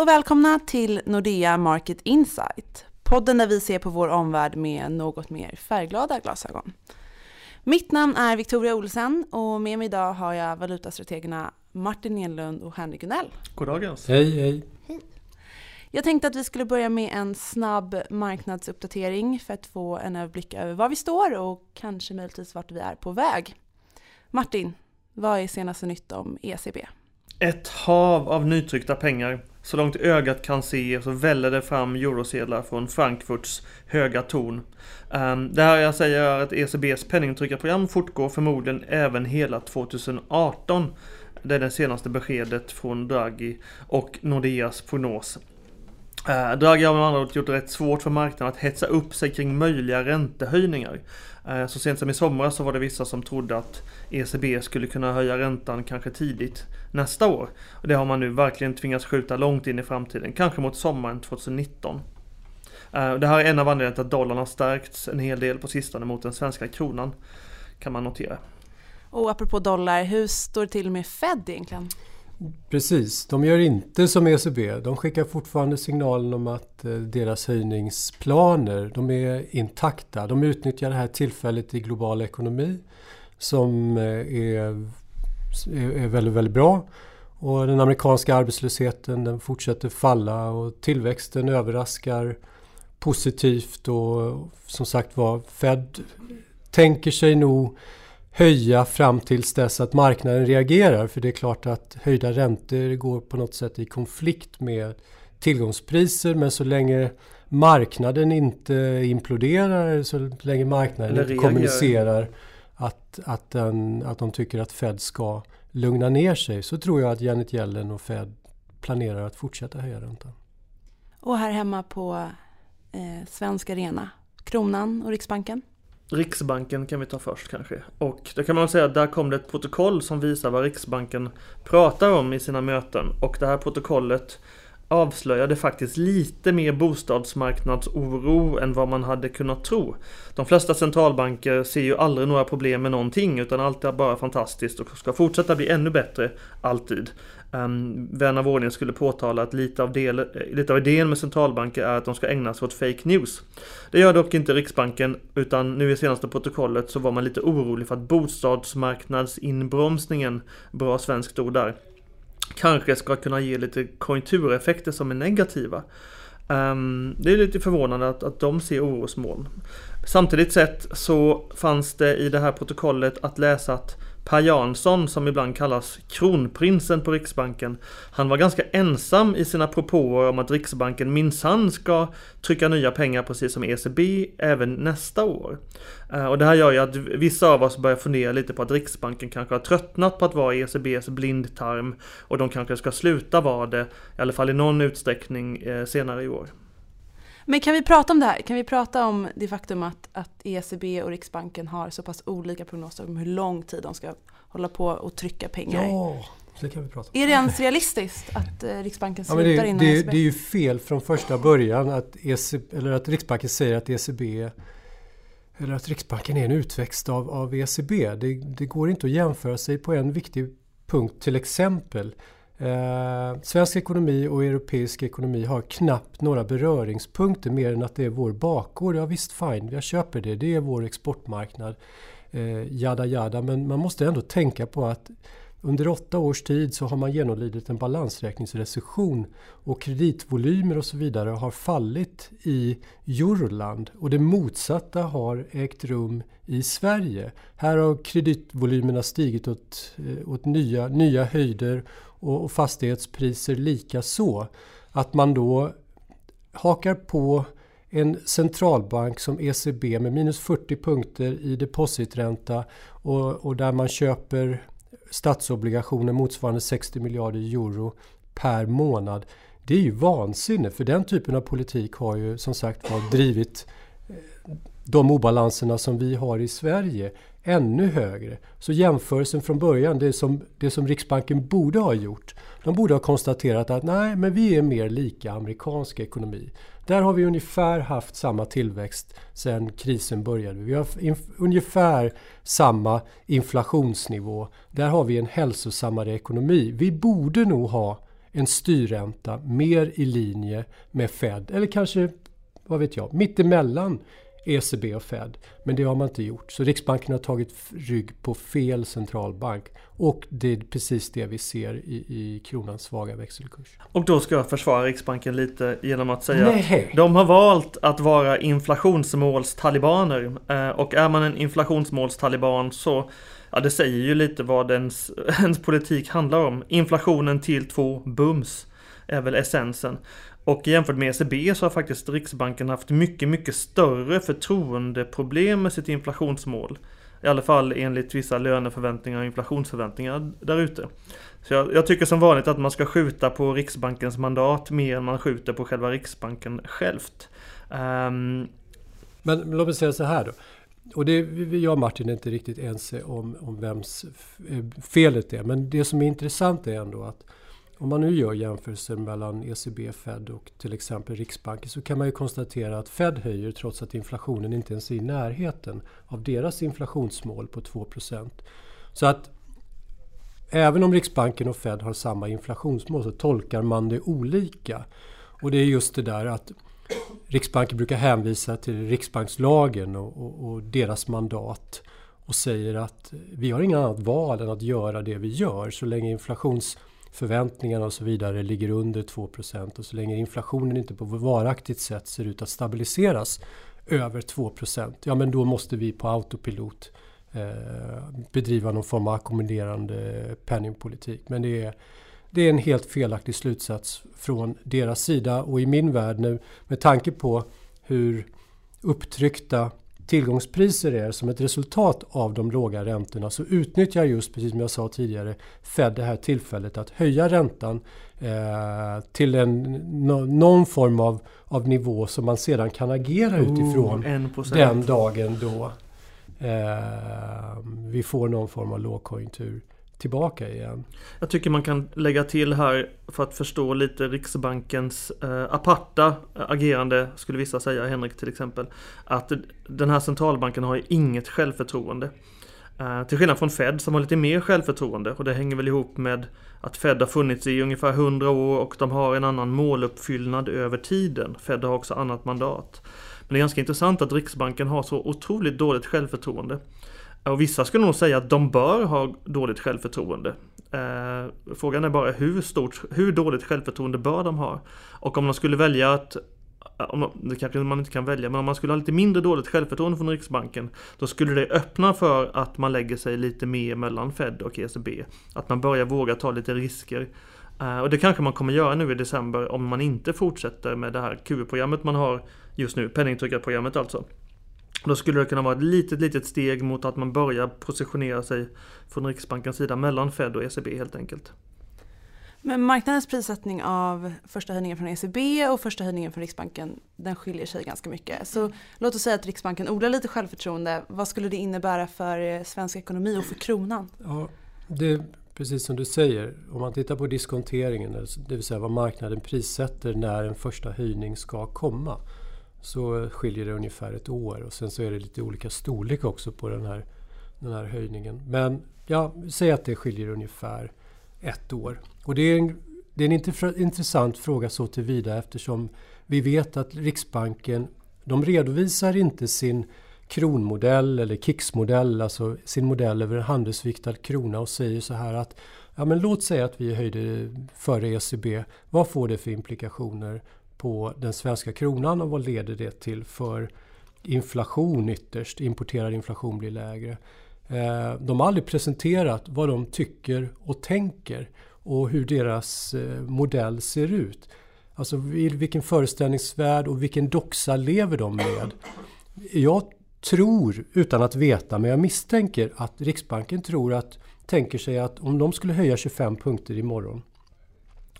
och välkomna till Nordea Market Insight. Podden där vi ser på vår omvärld med något mer färgglada glasögon. Mitt namn är Victoria Olsen och med mig idag har jag valutastrategerna Martin Enlund och Henrik Gunell. Goddagens. Hej, hej. Jag tänkte att vi skulle börja med en snabb marknadsuppdatering för att få en överblick över var vi står och kanske möjligtvis vart vi är på väg. Martin, vad är senaste nytt om ECB? Ett hav av nytryckta pengar. Så långt ögat kan se så väller det fram eurosedlar från Frankfurts höga torn. Ehm, det här jag säger är att ECBs penningtryckarprogram fortgår förmodligen även hela 2018. Det är det senaste beskedet från Draghi och Nordeas prognos. Eh, Draghi har med andra ord gjort det rätt svårt för marknaden att hetsa upp sig kring möjliga räntehöjningar. Eh, så sent som i somras så var det vissa som trodde att ECB skulle kunna höja räntan kanske tidigt nästa år. Och det har man nu verkligen tvingats skjuta långt in i framtiden, kanske mot sommaren 2019. Eh, det här är en av anledningarna till att dollarn har stärkts en hel del på sistone mot den svenska kronan, kan man notera. Och apropå dollar, hur står det till med Fed egentligen? Precis, de gör inte som ECB. De skickar fortfarande signalen om att eh, deras höjningsplaner, de är intakta. De utnyttjar det här tillfället i global ekonomi som eh, är, är väldigt, väldigt bra. Och den amerikanska arbetslösheten den fortsätter falla och tillväxten överraskar positivt och som sagt var Fed tänker sig nog höja fram tills dess att marknaden reagerar. För det är klart att höjda räntor går på något sätt i konflikt med tillgångspriser. Men så länge marknaden inte imploderar, så länge marknaden inte kommunicerar att, att, den, att de tycker att Fed ska lugna ner sig så tror jag att Janet Yellen och Fed planerar att fortsätta höja räntan. Och här hemma på eh, svensk arena, Kronan och Riksbanken? Riksbanken kan vi ta först kanske. Och då kan man säga att där kom det ett protokoll som visar vad Riksbanken pratar om i sina möten. Och det här protokollet avslöjade faktiskt lite mer bostadsmarknadsoro än vad man hade kunnat tro. De flesta centralbanker ser ju aldrig några problem med någonting utan allt är bara fantastiskt och ska fortsätta bli ännu bättre alltid. Um, vän av ordning skulle påtala att lite av, del, lite av idén med centralbanker är att de ska ägna sig åt fake news. Det gör dock inte Riksbanken utan nu i senaste protokollet så var man lite orolig för att bostadsmarknadsinbromsningen, bra svenskt ord där, kanske ska kunna ge lite konjunktureffekter som är negativa. Um, det är lite förvånande att, att de ser orosmoln. Samtidigt sett så fanns det i det här protokollet att läsa att Per Jansson, som ibland kallas kronprinsen på Riksbanken, han var ganska ensam i sina propåer om att Riksbanken minsann ska trycka nya pengar precis som ECB även nästa år. Eh, och det här gör ju att vissa av oss börjar fundera lite på att Riksbanken kanske har tröttnat på att vara ECBs blindtarm och de kanske ska sluta vara det, i alla fall i någon utsträckning eh, senare i år. Men kan vi prata om det här? Kan vi prata om det faktum att, att ECB och Riksbanken har så pass olika prognoser om hur lång tid de ska hålla på och trycka pengar? Ja, det kan vi prata om. Är det ens realistiskt att eh, Riksbanken slutar ja, det, innan det, ECB? Det är ju fel från första början att, ECB, eller att Riksbanken säger att ECB eller att Riksbanken är en utväxt av, av ECB. Det, det går inte att jämföra sig på en viktig punkt till exempel. Eh, svensk ekonomi och europeisk ekonomi har knappt några beröringspunkter mer än att det är vår bakgård. Ja visst, fine, jag köper det. Det är vår exportmarknad. Eh, jada jada, men man måste ändå tänka på att under åtta års tid så har man genomlidit en balansräkningsrecession och kreditvolymer och så vidare har fallit i Euroland och det motsatta har ägt rum i Sverige. Här har kreditvolymerna stigit åt, eh, åt nya, nya höjder och fastighetspriser lika så. Att man då hakar på en centralbank som ECB med minus 40 punkter i depositränta och, och där man köper statsobligationer motsvarande 60 miljarder euro per månad. Det är ju vansinne för den typen av politik har ju som sagt var drivit eh, de obalanserna som vi har i Sverige ännu högre. Så jämförelsen från början, det som, det som Riksbanken borde ha gjort, de borde ha konstaterat att nej, men vi är mer lika amerikansk ekonomi. Där har vi ungefär haft samma tillväxt sedan krisen började. Vi har ungefär samma inflationsnivå. Där har vi en hälsosammare ekonomi. Vi borde nog ha en styrränta mer i linje med Fed eller kanske, vad vet jag, mittemellan ECB och Fed. Men det har man inte gjort. Så Riksbanken har tagit rygg på fel centralbank. Och det är precis det vi ser i, i kronans svaga växelkurs. Och då ska jag försvara Riksbanken lite genom att säga Nej. att de har valt att vara inflationsmålstalibaner. Eh, och är man en inflationsmålstaliban så Ja, det säger ju lite vad ens, ens politik handlar om. Inflationen till två bums är väl essensen. Och jämfört med ECB så har faktiskt Riksbanken haft mycket, mycket större förtroendeproblem med sitt inflationsmål. I alla fall enligt vissa löneförväntningar och inflationsförväntningar där ute. Så jag, jag, tycker som vanligt att man ska skjuta på Riksbankens mandat mer än man skjuter på själva Riksbanken självt. Um... Men låt mig säga så här då. Och det, jag och Martin är inte riktigt ense om, om vems eh, felet är. Men det som är intressant är ändå att om man nu gör jämförelser mellan ECB, Fed och till exempel Riksbanken så kan man ju konstatera att Fed höjer trots att inflationen inte ens är i närheten av deras inflationsmål på 2% Så att även om Riksbanken och Fed har samma inflationsmål så tolkar man det olika. Och det är just det där att Riksbanken brukar hänvisa till riksbankslagen och, och, och deras mandat och säger att vi har inget annat val än att göra det vi gör så länge inflations förväntningarna och så vidare ligger under 2% och så länge inflationen inte på varaktigt sätt ser ut att stabiliseras över 2 ja men då måste vi på autopilot eh, bedriva någon form av ackommoderande penningpolitik. Men det är, det är en helt felaktig slutsats från deras sida och i min värld nu med tanke på hur upptryckta tillgångspriser är som ett resultat av de låga räntorna så utnyttjar just, precis som jag sa tidigare, Fed det här tillfället att höja räntan eh, till en, no, någon form av, av nivå som man sedan kan agera oh, utifrån den dagen då eh, vi får någon form av lågkonjunktur tillbaka igen. Jag tycker man kan lägga till här för att förstå lite Riksbankens eh, aparta eh, agerande, skulle vissa säga, Henrik till exempel. Att den här centralbanken har inget självförtroende. Eh, till skillnad från Fed som har lite mer självförtroende och det hänger väl ihop med att Fed har funnits i ungefär 100 år och de har en annan måluppfyllnad över tiden. Fed har också annat mandat. Men det är ganska intressant att Riksbanken har så otroligt dåligt självförtroende. Och vissa skulle nog säga att de bör ha dåligt självförtroende. Eh, frågan är bara hur stort, hur dåligt självförtroende bör de ha? Och om de skulle välja att eh, om, det kanske man inte kan välja, men om man skulle ha lite mindre dåligt självförtroende från Riksbanken Då skulle det öppna för att man lägger sig lite mer mellan Fed och ECB Att man börjar våga ta lite risker eh, Och det kanske man kommer göra nu i december om man inte fortsätter med det här QE-programmet man har just nu, penningtryckarprogrammet alltså då skulle det kunna vara ett litet, litet steg mot att man börjar positionera sig från Riksbankens sida mellan Fed och ECB helt enkelt. Men marknadens prissättning av första höjningen från ECB och första höjningen från Riksbanken den skiljer sig ganska mycket. Så låt oss säga att Riksbanken odlar lite självförtroende. Vad skulle det innebära för svensk ekonomi och för kronan? Ja, det är precis som du säger. Om man tittar på diskonteringen, det vill säga vad marknaden prissätter när en första höjning ska komma så skiljer det ungefär ett år och sen så är det lite olika storlek också på den här, den här höjningen. Men ja, säg att det skiljer ungefär ett år. Och det är en, det är en intressant fråga så tillvida eftersom vi vet att Riksbanken de redovisar inte sin kronmodell eller KIX-modell, alltså sin modell över en handelsviktad krona och säger så här att ja, men låt säga att vi höjde före ECB. Vad får det för implikationer på den svenska kronan och vad leder det till för inflation ytterst? Importerad inflation blir lägre. Eh, de har aldrig presenterat vad de tycker och tänker och hur deras eh, modell ser ut. Alltså vilken föreställningsvärld och vilken doxa lever de med? Jag tror, utan att veta, men jag misstänker att Riksbanken tror att, tänker sig att om de skulle höja 25 punkter imorgon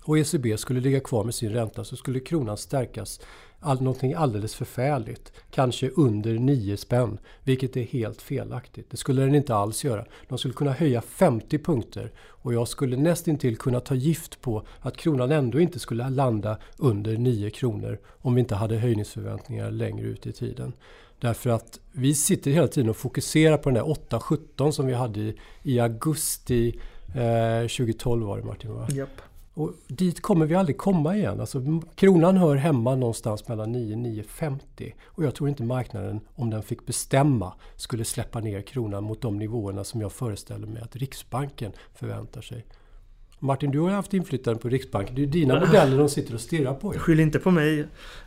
och ECB skulle ligga kvar med sin ränta så skulle kronan stärkas all, någonting alldeles förfärligt. Kanske under 9 spänn, vilket är helt felaktigt. Det skulle den inte alls göra. De skulle kunna höja 50 punkter och jag skulle nästintill kunna ta gift på att kronan ändå inte skulle landa under 9 kronor om vi inte hade höjningsförväntningar längre ut i tiden. Därför att vi sitter hela tiden och fokuserar på den där 8-17 som vi hade i, i augusti eh, 2012 var det Martin? Va? Yep. Och dit kommer vi aldrig komma igen. Alltså, kronan hör hemma någonstans mellan 9 och 9,50. Och jag tror inte marknaden, om den fick bestämma, skulle släppa ner kronan mot de nivåerna som jag föreställer mig att Riksbanken förväntar sig. Martin, du har ju haft inflytande på Riksbanken. Det är ju dina modeller de sitter och stirrar på. Skyll inte på mig.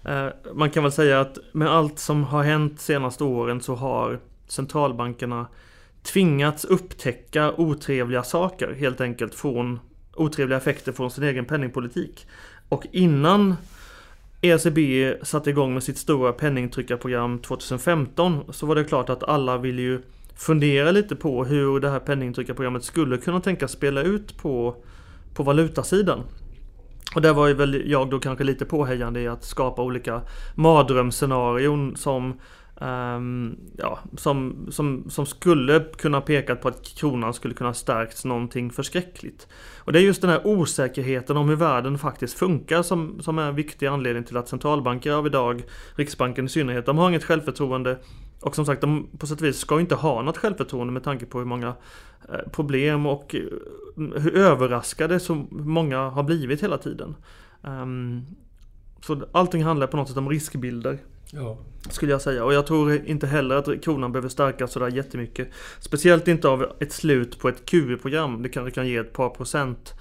Eh, man kan väl säga att med allt som har hänt senaste åren så har centralbankerna tvingats upptäcka otrevliga saker helt enkelt från otrevliga effekter från sin egen penningpolitik. Och innan ECB satte igång med sitt stora penningtryckarprogram 2015 så var det klart att alla ville ju fundera lite på hur det här penningtryckarprogrammet skulle kunna tänkas spela ut på, på valutasidan. Och där var ju väl jag då kanske lite påhejande i att skapa olika mardrömsscenarion som Um, ja, som, som, som skulle kunna peka på att kronan skulle kunna stärkts någonting förskräckligt. Och det är just den här osäkerheten om hur världen faktiskt funkar som, som är en viktig anledning till att centralbanker av idag, Riksbanken i synnerhet, de har inget självförtroende. Och som sagt, de på sätt och vis ska inte ha något självförtroende med tanke på hur många eh, problem och eh, hur överraskade så många har blivit hela tiden. Um, så allting handlar på något sätt om riskbilder. Ja. Skulle jag säga. Och jag tror inte heller att kronan behöver stärkas sådär jättemycket. Speciellt inte av ett slut på ett QE-program. Det kanske kan ge ett par procent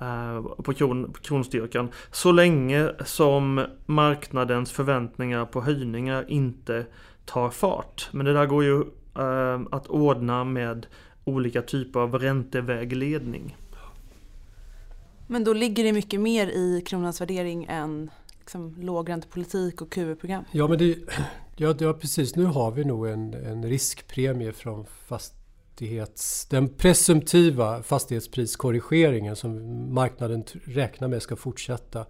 eh, på kron, kronstyrkan. Så länge som marknadens förväntningar på höjningar inte tar fart. Men det där går ju eh, att ordna med olika typer av räntevägledning. Men då ligger det mycket mer i kronans värdering än liksom, lågräntepolitik och QE-program? Ja, men det, ja, ja, precis. Nu har vi nog en, en riskpremie från fastighets... Den presumtiva fastighetspriskorrigeringen som marknaden räknar med ska fortsätta.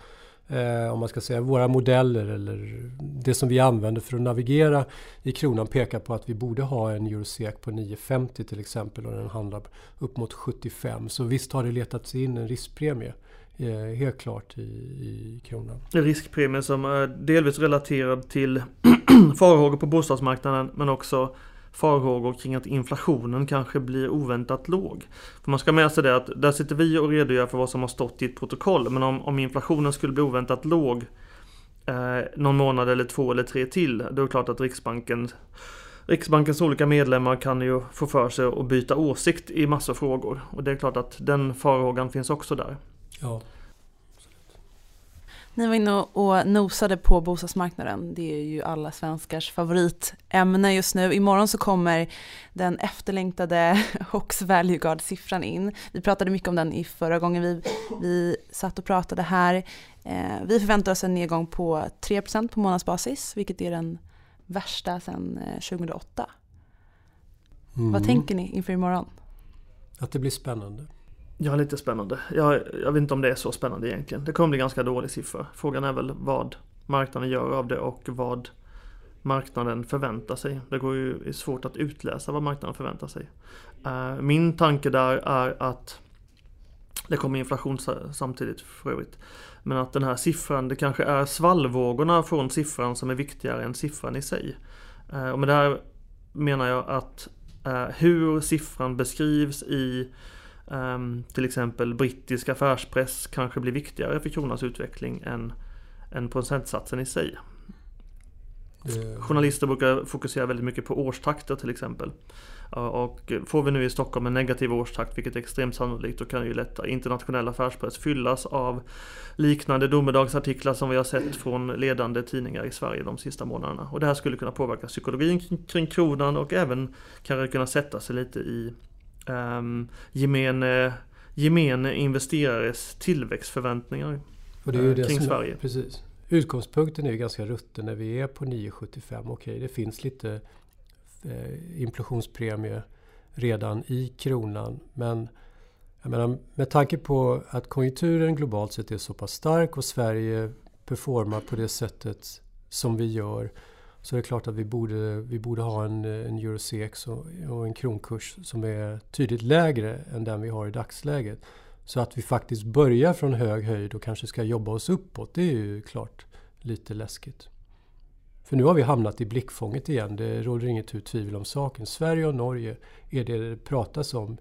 Eh, om man ska säga våra modeller eller det som vi använder för att navigera i kronan pekar på att vi borde ha en eurosek på 9,50 till exempel och den handlar upp mot 75. Så visst har det letats in en riskpremie. Eh, helt klart i, i kronan. Riskpremie som är delvis relaterad till farhågor på bostadsmarknaden men också farhågor kring att inflationen kanske blir oväntat låg. För man ska med sig det att där sitter vi och redogör för vad som har stått i ett protokoll men om, om inflationen skulle bli oväntat låg eh, någon månad eller två eller tre till då är det klart att Riksbanken Riksbankens olika medlemmar kan ju få för sig att byta åsikt i massa frågor. Och det är klart att den farhågan finns också där. Ja. Ni var inne och nosade på bostadsmarknaden. Det är ju alla svenskars favoritämne just nu. Imorgon så kommer den efterlängtade Hox Value Guard-siffran in. Vi pratade mycket om den i förra gången vi, vi satt och pratade här. Eh, vi förväntar oss en nedgång på 3% på månadsbasis, vilket är den värsta sedan 2008. Eh, mm. Vad tänker ni inför imorgon? Att det blir spännande. Ja, lite spännande. Jag, jag vet inte om det är så spännande egentligen. Det kommer bli ganska dålig siffra. Frågan är väl vad marknaden gör av det och vad marknaden förväntar sig. Det går ju är svårt att utläsa vad marknaden förväntar sig. Eh, min tanke där är att det kommer inflation samtidigt för övrigt. Men att den här siffran, det kanske är svallvågorna från siffran som är viktigare än siffran i sig. Eh, och med det här menar jag att eh, hur siffran beskrivs i Um, till exempel brittisk affärspress kanske blir viktigare för kronans utveckling än, än procentsatsen i sig. Det... Journalister brukar fokusera väldigt mycket på årstakter till exempel. Och får vi nu i Stockholm en negativ årstakt, vilket är extremt sannolikt, då kan ju lätt internationell affärspress fyllas av liknande domedagsartiklar som vi har sett från ledande tidningar i Sverige de sista månaderna. Och det här skulle kunna påverka psykologin kring kronan och även kan kunna sätta sig lite i um, gemene, gemene investerares tillväxtförväntningar och det är ju det kring som, Sverige. Precis. Utgångspunkten är ju ganska rutten när vi är på 9,75. Okej, det finns lite eh, inflationspremie redan i kronan. Men jag menar, med tanke på att konjunkturen globalt sett är så pass stark och Sverige performar på det sättet som vi gör så det är klart att vi borde, vi borde ha en, en eurosex och, och en kronkurs som är tydligt lägre än den vi har i dagsläget. Så att vi faktiskt börjar från hög höjd och kanske ska jobba oss uppåt, det är ju klart lite läskigt. För nu har vi hamnat i blickfånget igen, det råder inget tvivel om saken. Sverige och Norge är det det pratas om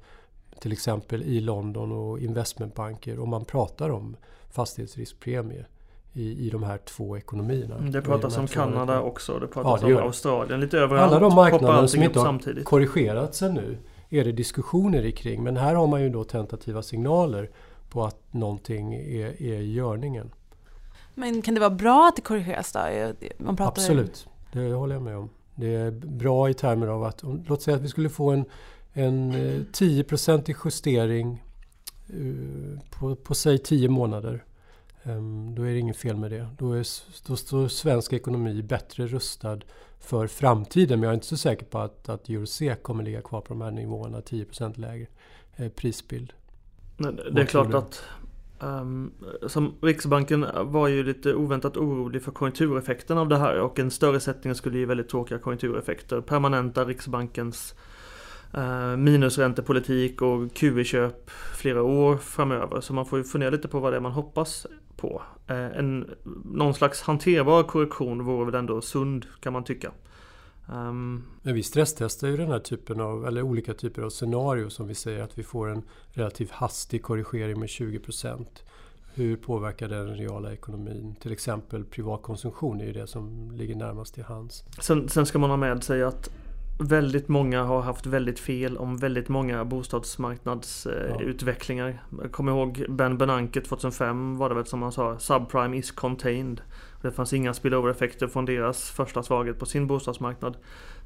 till exempel i London och investmentbanker och man pratar om fastighetsriskpremie i, i de här två ekonomierna. Mm, det pratas om Kanada också, det pratas ja, det om Australien, lite överallt. Alla de marknader som inte har samtidigt. korrigerats ännu är det diskussioner kring. Men här har man ju då tentativa signaler på att någonting är, är i görningen. Men kan det vara bra att det korrigeras då? Man pratar Absolut, det håller jag med om. Det är bra i termer av att, låt säga att vi skulle få en, en 10-procentig eh, justering eh, på, på säg 10 månader. Ehm, då är det inget fel med det. Då, är, då står svensk ekonomi bättre rustad för framtiden. Men jag är inte så säker på att, att EuroC kommer ligga kvar på de här nivåerna, 10 lägre eh, prisbild. Det är klart att um, som Riksbanken var ju lite oväntat orolig för konjunktureffekten av det här och en större sättning skulle ge väldigt tråkiga konjunktureffekter. Permanenta Riksbankens uh, minusräntepolitik och QE-köp flera år framöver. Så man får ju fundera lite på vad det är man hoppas på. Uh, en, någon slags hanterbar korrektion vore väl ändå sund kan man tycka. Um, Men vi stresstestar ju den här typen av, eller olika typer av scenarier som vi säger att vi får en relativt hastig korrigering med 20% Hur påverkar den reala ekonomin? Till exempel privat konsumtion är ju det som ligger närmast till hands. Sen, sen ska man ha med sig att väldigt många har haft väldigt fel om väldigt många bostadsmarknadsutvecklingar. Ja. Jag kommer ihåg Ben Bernanke 2005 var det väl som han sa, subprime is contained. Det fanns inga spillover-effekter från deras första svaghet på sin bostadsmarknad.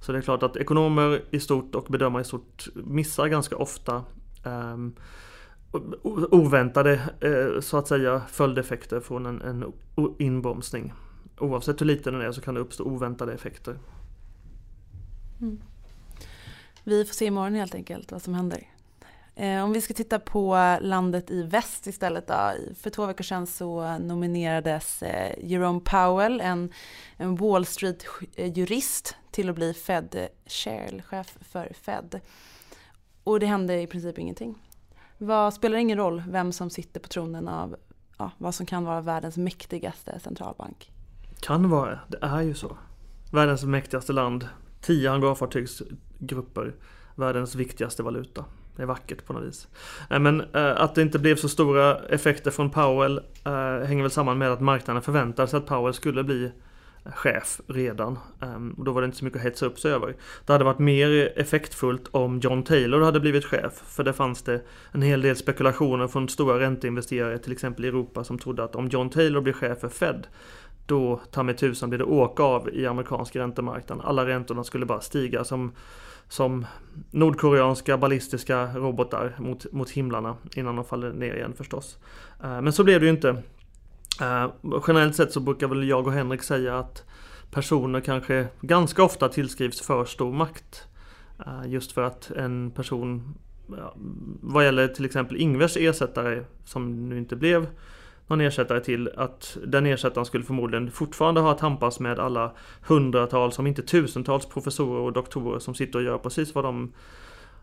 Så det är klart att ekonomer i stort och bedömare i stort missar ganska ofta um, oväntade eh, så att säga följdeffekter från en, en inbromsning. Oavsett hur liten den är så kan det uppstå oväntade effekter. Mm. Vi får se imorgon helt enkelt vad som händer. Eh, om vi ska titta på landet i väst istället då. För två veckor sedan så nominerades eh, Jerome Powell, en, en Wall Street-jurist, eh, till att bli Fed Chair, chef för Fed. Och det hände i princip ingenting. Vad spelar ingen roll vem som sitter på tronen av ja, vad som kan vara världens mäktigaste centralbank? Kan vara, det är ju så. Världens mäktigaste land, tio hangarfartygsgrupper, världens viktigaste valuta. Det är vackert på något vis. Eh, men eh, att det inte blev så stora effekter från Powell eh, hänger väl samman med att marknaden förväntade sig att Powell skulle bli chef redan. Ehm, och då var det inte så mycket att hetsa upp sig över. Det hade varit mer effektfullt om John Taylor hade blivit chef. För det fanns det en hel del spekulationer från stora ränteinvesterare, till exempel i Europa, som trodde att om John Taylor blir chef för Fed, då ta mig tusan blir det åka av i amerikansk räntemarknad. Alla räntorna skulle bara stiga som som nordkoreanska ballistiska robotar mot, mot himlarna innan de faller ner igen förstås. Eh, men så blev det ju inte. Eh, generellt sett så brukar väl jag och Henrik säga att personer kanske ganska ofta tillskrivs för stor makt. Eh, just för att en person, vad gäller till exempel Ingvers ersättare som nu inte blev någon ersättare till att den ersättaren skulle förmodligen fortfarande ha att tampas med alla hundratals, om inte tusentals professorer och doktorer som sitter och gör precis vad de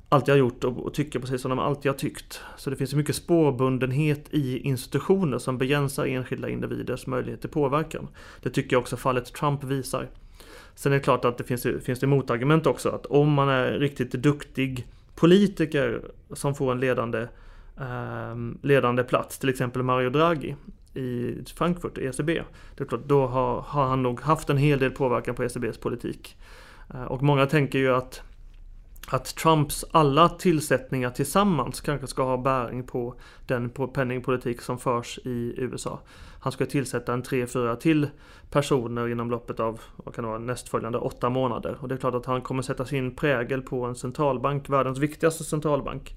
alltid har gjort och, tycker precis som de alltid har tyckt. Så det finns mycket spårbundenhet i institutioner som begränsar enskilda individers möjlighet till påverkan. Det tycker jag också fallet Trump visar. Sen är det klart att det finns, finns det motargument också att om man är riktigt duktig politiker som får en ledande Ehm, ledande plats, till exempel Mario Draghi i Frankfurt, ECB. Det är klart, då har, har han nog haft en hel del påverkan på ECBs politik. Eh, och många tänker ju att att Trumps alla tillsättningar tillsammans kanske ska ha bäring på den penningpolitik som förs i USA. Han ska tillsätta en tre, fyra till personer inom loppet av vad kan det vara, nästföljande åtta månader. Och det är klart att han kommer sätta sin prägel på en centralbank, världens viktigaste centralbank.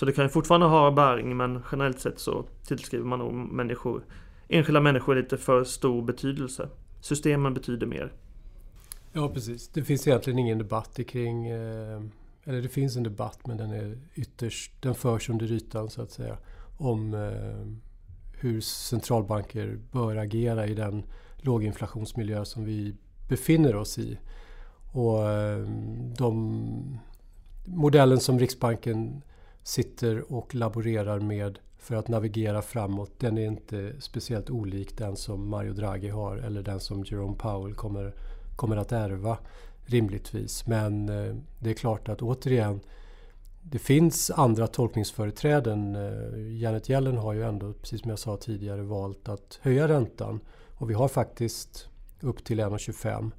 Så det kan ju fortfarande ha bäring men generellt sett så tillskriver man nog människor, enskilda människor lite för stor betydelse. Systemen betyder mer. Ja precis. Det finns egentligen ingen debatt kring eh, eller det finns en debatt men den är ytterst, den förs under ytan så att säga. Om eh, hur centralbanker bör agera i den låginflationsmiljö som vi befinner oss i. Och eh, de modellen som Riksbanken sitter och laborerar med för att navigera framåt, den är inte speciellt olik den som Mario Draghi har eller den som Jerome Powell kommer, kommer att ärva rimligtvis. Men eh, det är klart att återigen, det finns andra tolkningsföreträden. Eh, Janet Yellen har ju ändå, precis som jag sa tidigare, valt att höja räntan. Och vi har faktiskt upp till 1,25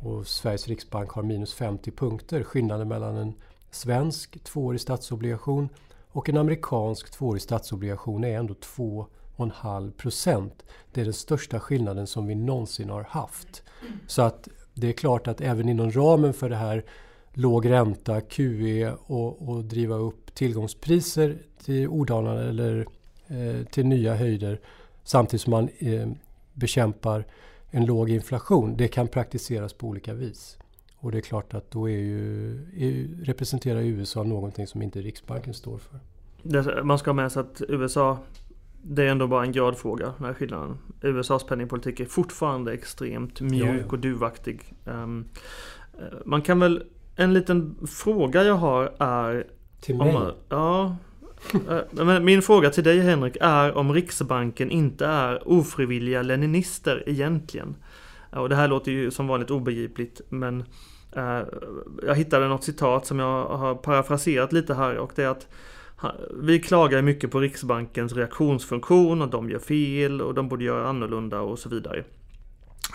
och Sveriges riksbank har minus 50 punkter. Skillnaden mellan en svensk tvåårig statsobligation och en amerikansk tvåårig statsobligation är ändå 2,5 procent. Det är den största skillnaden som vi någonsin har haft. Så att det är klart att även inom ramen för det här låg ränta, QE och, och driva upp tillgångspriser till odanade eller eh, till nya höjder samtidigt som man eh, bekämpar en låg inflation. Det kan praktiseras på olika vis. Och det är klart att då är ju, är, representerar USA någonting som inte Riksbanken står för. Det, man ska ha med sig att USA det är ändå bara en gradfråga, den här skillnaden. USAs penningpolitik är fortfarande extremt mjuk ja, ja. och duvaktig. Um, man kan väl en liten fråga jag har är... Till mig? Om, ja. Eh, min fråga till dig Henrik är om Riksbanken inte är ofrivilliga leninister egentligen. Och det här låter ju som vanligt obegripligt men eh, jag hittade något citat som jag har parafraserat lite här och det är att vi klagar mycket på Riksbankens reaktionsfunktion och de gör fel och de borde göra annorlunda och så vidare.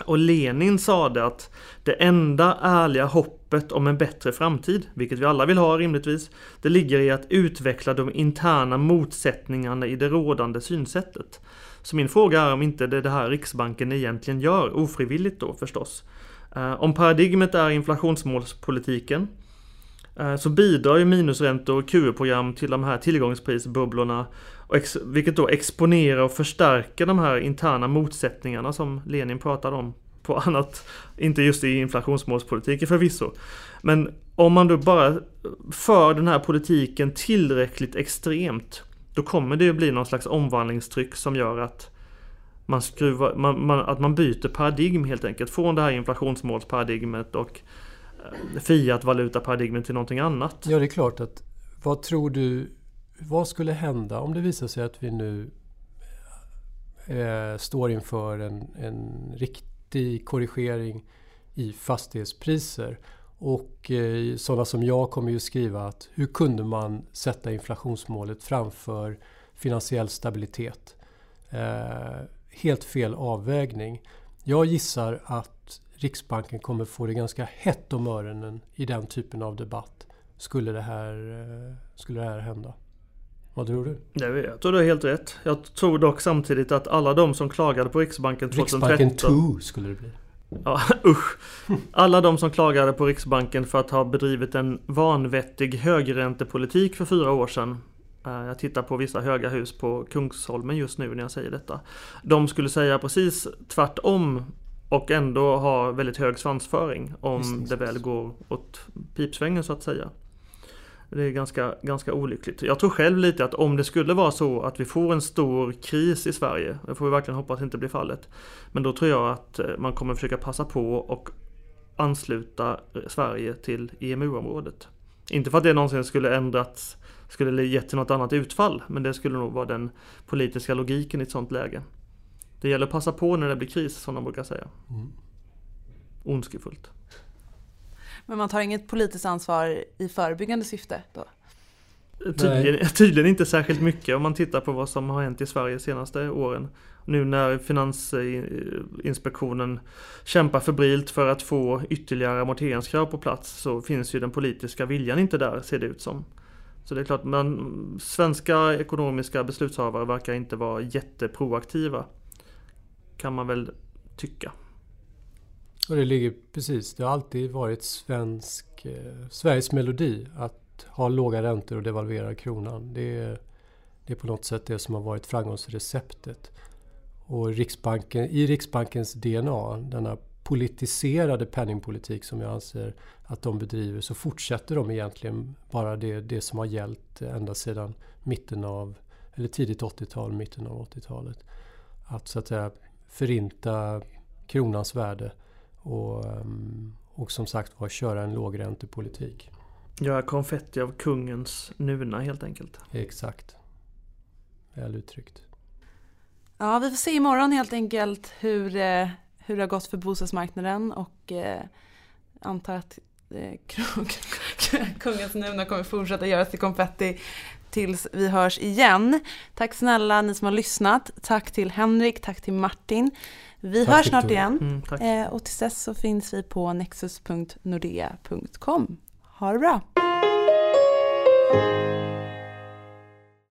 Och Lenin sade att det enda ärliga hoppet om en bättre framtid, vilket vi alla vill ha rimligtvis, det ligger i att utveckla de interna motsättningarna i det rådande synsättet. Så min fråga är om inte det är det här Riksbanken egentligen gör, ofrivilligt då förstås. Eh, om paradigmet är inflationsmålspolitiken eh, så bidrar ju minusräntor och QE-program till de här tillgångsprisbubblorna vilket då exponerar och förstärker de här interna motsättningarna som Lenin pratade om på annat, inte just i inflationsmålspolitiken förvisso. Men om man då bara för den här politiken tillräckligt extremt då kommer det ju bli någon slags omvandlingstryck som gör att man, skruvar, man, man, att man byter paradigm helt enkelt. Från det här inflationsmålsparadigmet och eh, Fiat-valutaparadigmet till någonting annat. Ja, det är klart att vad tror du vad skulle hända om det visar sig att vi nu eh, står inför en, en riktig korrigering i fastighetspriser? Och eh, sådana som jag kommer ju skriva att hur kunde man sätta inflationsmålet framför finansiell stabilitet? Eh, helt fel avvägning. Jag gissar att Riksbanken kommer få det ganska hett om öronen i den typen av debatt skulle det här, eh, skulle det här hända. Vad tror du? Jag tror du har helt rätt. Jag tror dock samtidigt att alla de som klagade på Riksbanken 2013... Riksbanken 2 skulle det bli. Ja, usch. Alla de som klagade på Riksbanken för att ha bedrivit en vanvettig högräntepolitik för fyra år sedan. Eh, jag tittar på vissa höga hus på Kungsholmen just nu när jag säger detta. De skulle säga precis tvärtom och ändå ha väldigt hög svansföring om det väl går åt pipsvängen så att säga. Det är ganska, ganska olyckligt. Jag tror själv lite att om det skulle vara så att vi får en stor kris i Sverige, det får vi verkligen hoppas inte blir fallet. Men då tror jag att eh, man kommer försöka passa på och ansluta eh, Sverige till EMU-området. Inte för att det någonsin skulle ändrats, skulle gett till något annat utfall, men det skulle nog vara den politiska logiken i ett sånt läge. Det gäller att passa på när det blir kris, som de brukar säga. Mm. Ondskefullt. Men man tar inget politiskt ansvar i förebyggande syfte då? Tydligen, tydligen, inte särskilt mycket om man tittar på vad som har hänt i Sverige de senaste åren. Nu när Finansinspektionen kämpar febrilt för att få ytterligare amorteringskrav på plats så finns ju den politiska viljan inte där ser det ut som. Så det är klart, men svenska ekonomiska beslutshavare verkar inte vara jätteproaktiva. Kan man väl tycka. Och det ligger precis, det har alltid varit svensk, eh, Sveriges melodi att ha låga räntor och devalvera kronan. Det är, det är på något sätt det som har varit framgångsreceptet. Och Riksbanken, i Riksbankens DNA, denna politiserade penningpolitik som jag anser att de bedriver, så fortsätter de egentligen bara det, det som har gällt ända sedan mitten av, eller tidigt 80-tal, mitten av 80-talet. Att så att säga förinta kronans värde och, ehm, och som sagt var köra en lågräntepolitik. Göra konfetti av kungens nuna helt enkelt. Exakt. Väl uttryckt. Ja, vi får se imorgon helt enkelt hur, eh, hur det har gått för bostadsmarknaden och eh, antar att eh, Kungens Nuna kommer fortsätta göras till konfetti tills vi hörs igen. Tack snälla ni som har lyssnat. Tack till Henrik, tack till Martin. Vi tack, hörs snart igen. Mm, eh, och tills dess så finns vi på nexus.nordea.com. Ha det bra!